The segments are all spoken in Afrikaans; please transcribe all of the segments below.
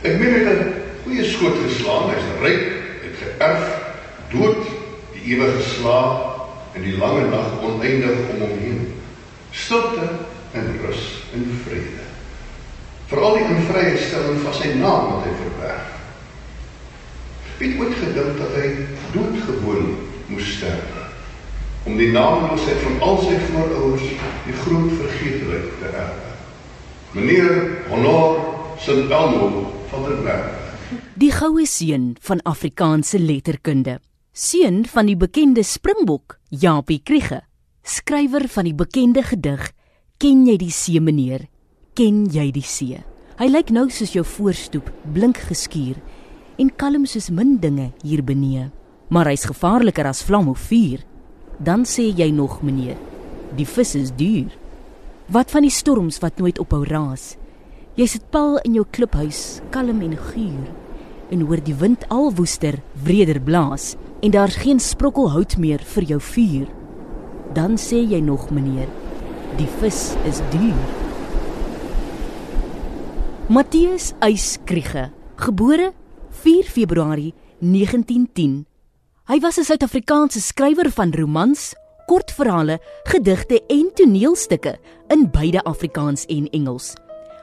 Ek meen hy het 'n goeie skoot geslaan, hy's ryk, het geërf, dood, die ewige slaap en die lange nag oneindig om hom heen. Stilte en rus en vrede. Veral die invrye stelling van sy naam wat hy verberg. Wie het gedink dat hy doodgewoon moes sterf om die naamloosheid van al sy voorouers die groot vergeetelik te erf. Meneer Honor St. Elmo. Die goue seun van Afrikaanse letterkunde. Seun van die bekende Springbok, Japie Kriege. Skrywer van die bekende gedig Ken jy die see meneer? Ken jy die see? Hy lyk nou soos jou voorstoep, blink geskuur en kalm soos min dinge hier benee. Maar hy's gevaarliker as vlam of vuur. Dan sê jy nog meneer, die vis is duur. Wat van die storms wat nooit ophou raas? Jy sit pal in jou kliphuis, kalm en guur en hoor die wind al woester, wreder blaas en daar's geen sprokkel hout meer vir jou vuur. Dan sê jy nog meneer, die vis is duur. Matthias Eyskriege, gebore 4 Februarie 1910. Hy was 'n Suid-Afrikaanse skrywer van romans, kortverhale, gedigte en toneelstukke in beide Afrikaans en Engels.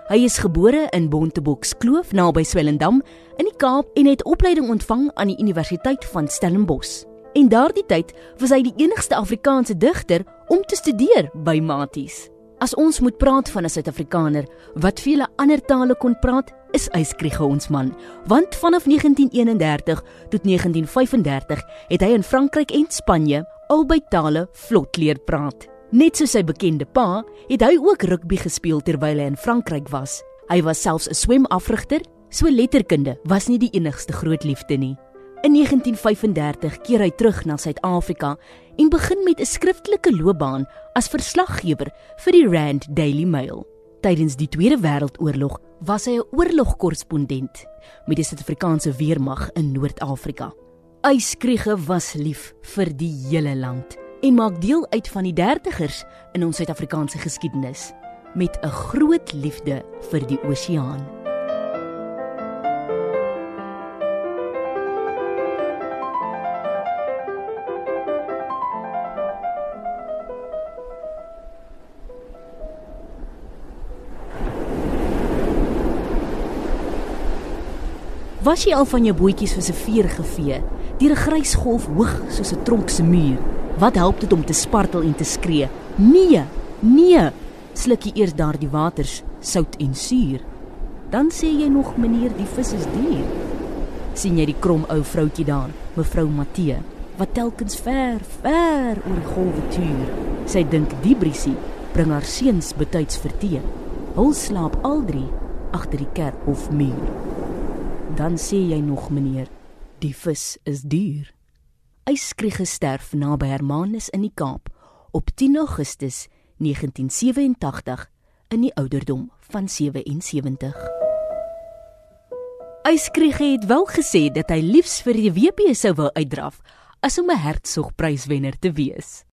Hy is gebore in Bontebokskloof naby Swellendam in die Kaap en het opleiding ontvang aan die Universiteit van Stellenbosch. En daardie tyd was hy die enigste Afrikaanse digter om te studeer by Maties. As ons moet praat van 'n Suid-Afrikaner wat vele ander tale kon praat, is Eyskriege ons man, want vanaf 1931 tot 1935 het hy in Frankryk en Spanje albei tale vlot leer praat. Net soos sy bekende pa, het hy ook rugby gespeel terwyl hy in Frankryk was. Hy was selfs 'n swemafrigter, so letterkunde was nie die enigste groot liefde nie. In 1935 keer hy terug na Suid-Afrika en begin met 'n skriftelike loopbaan as verslaggewer vir die Rand Daily Mail. Tydens die Tweede Wêreldoorlog was hy 'n oorlogkorrespondent met die Suid-Afrikaanse weermag in Noord-Afrika. Eyskriege was lief vir die hele land en maak deel uit van die dertigers in ons Suid-Afrikaanse geskiedenis met 'n groot liefde vir die oseaan. Was jy al van jou bootjies soos 'n veer gevee deur 'n grys golf hoog soos 'n tronk se muur? Wat help dit om te spartel en te skree? Nee, nee. Sluk jy eers daardie waters, sout en suur. Dan sê jy nog meneer, die vis is duur. sien jy die krom ou vroutjie daar, mevrou Matthee, wat telkens ver, ver oor die golwe tuur. Sy dink die briesie bring haar seuns betyds vertee. Hul slaap al drie agter die kerkhof muur. Dan sê jy nog meneer, die vis is duur. Eyskriege sterf naby Hermanus in die Kaap op 10 Augustus 1987 in die ouderdom van 77. Eyskriege het wel gesê dat hy liefs vir die WP sou wou uitdraf as om 'n hertsgpryswenner te wees.